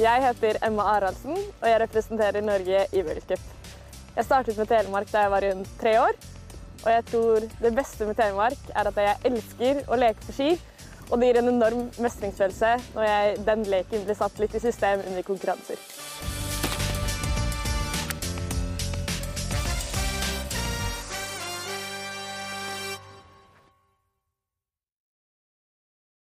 Jeg heter Emma Araldsen, og jeg representerer Norge i World Cup. Jeg startet med Telemark da jeg var rundt tre år, og jeg tror det beste med Telemark er at jeg elsker å leke på ski, og det gir en enorm mestringsfølelse når jeg, den leken blir satt litt i system under konkurranser.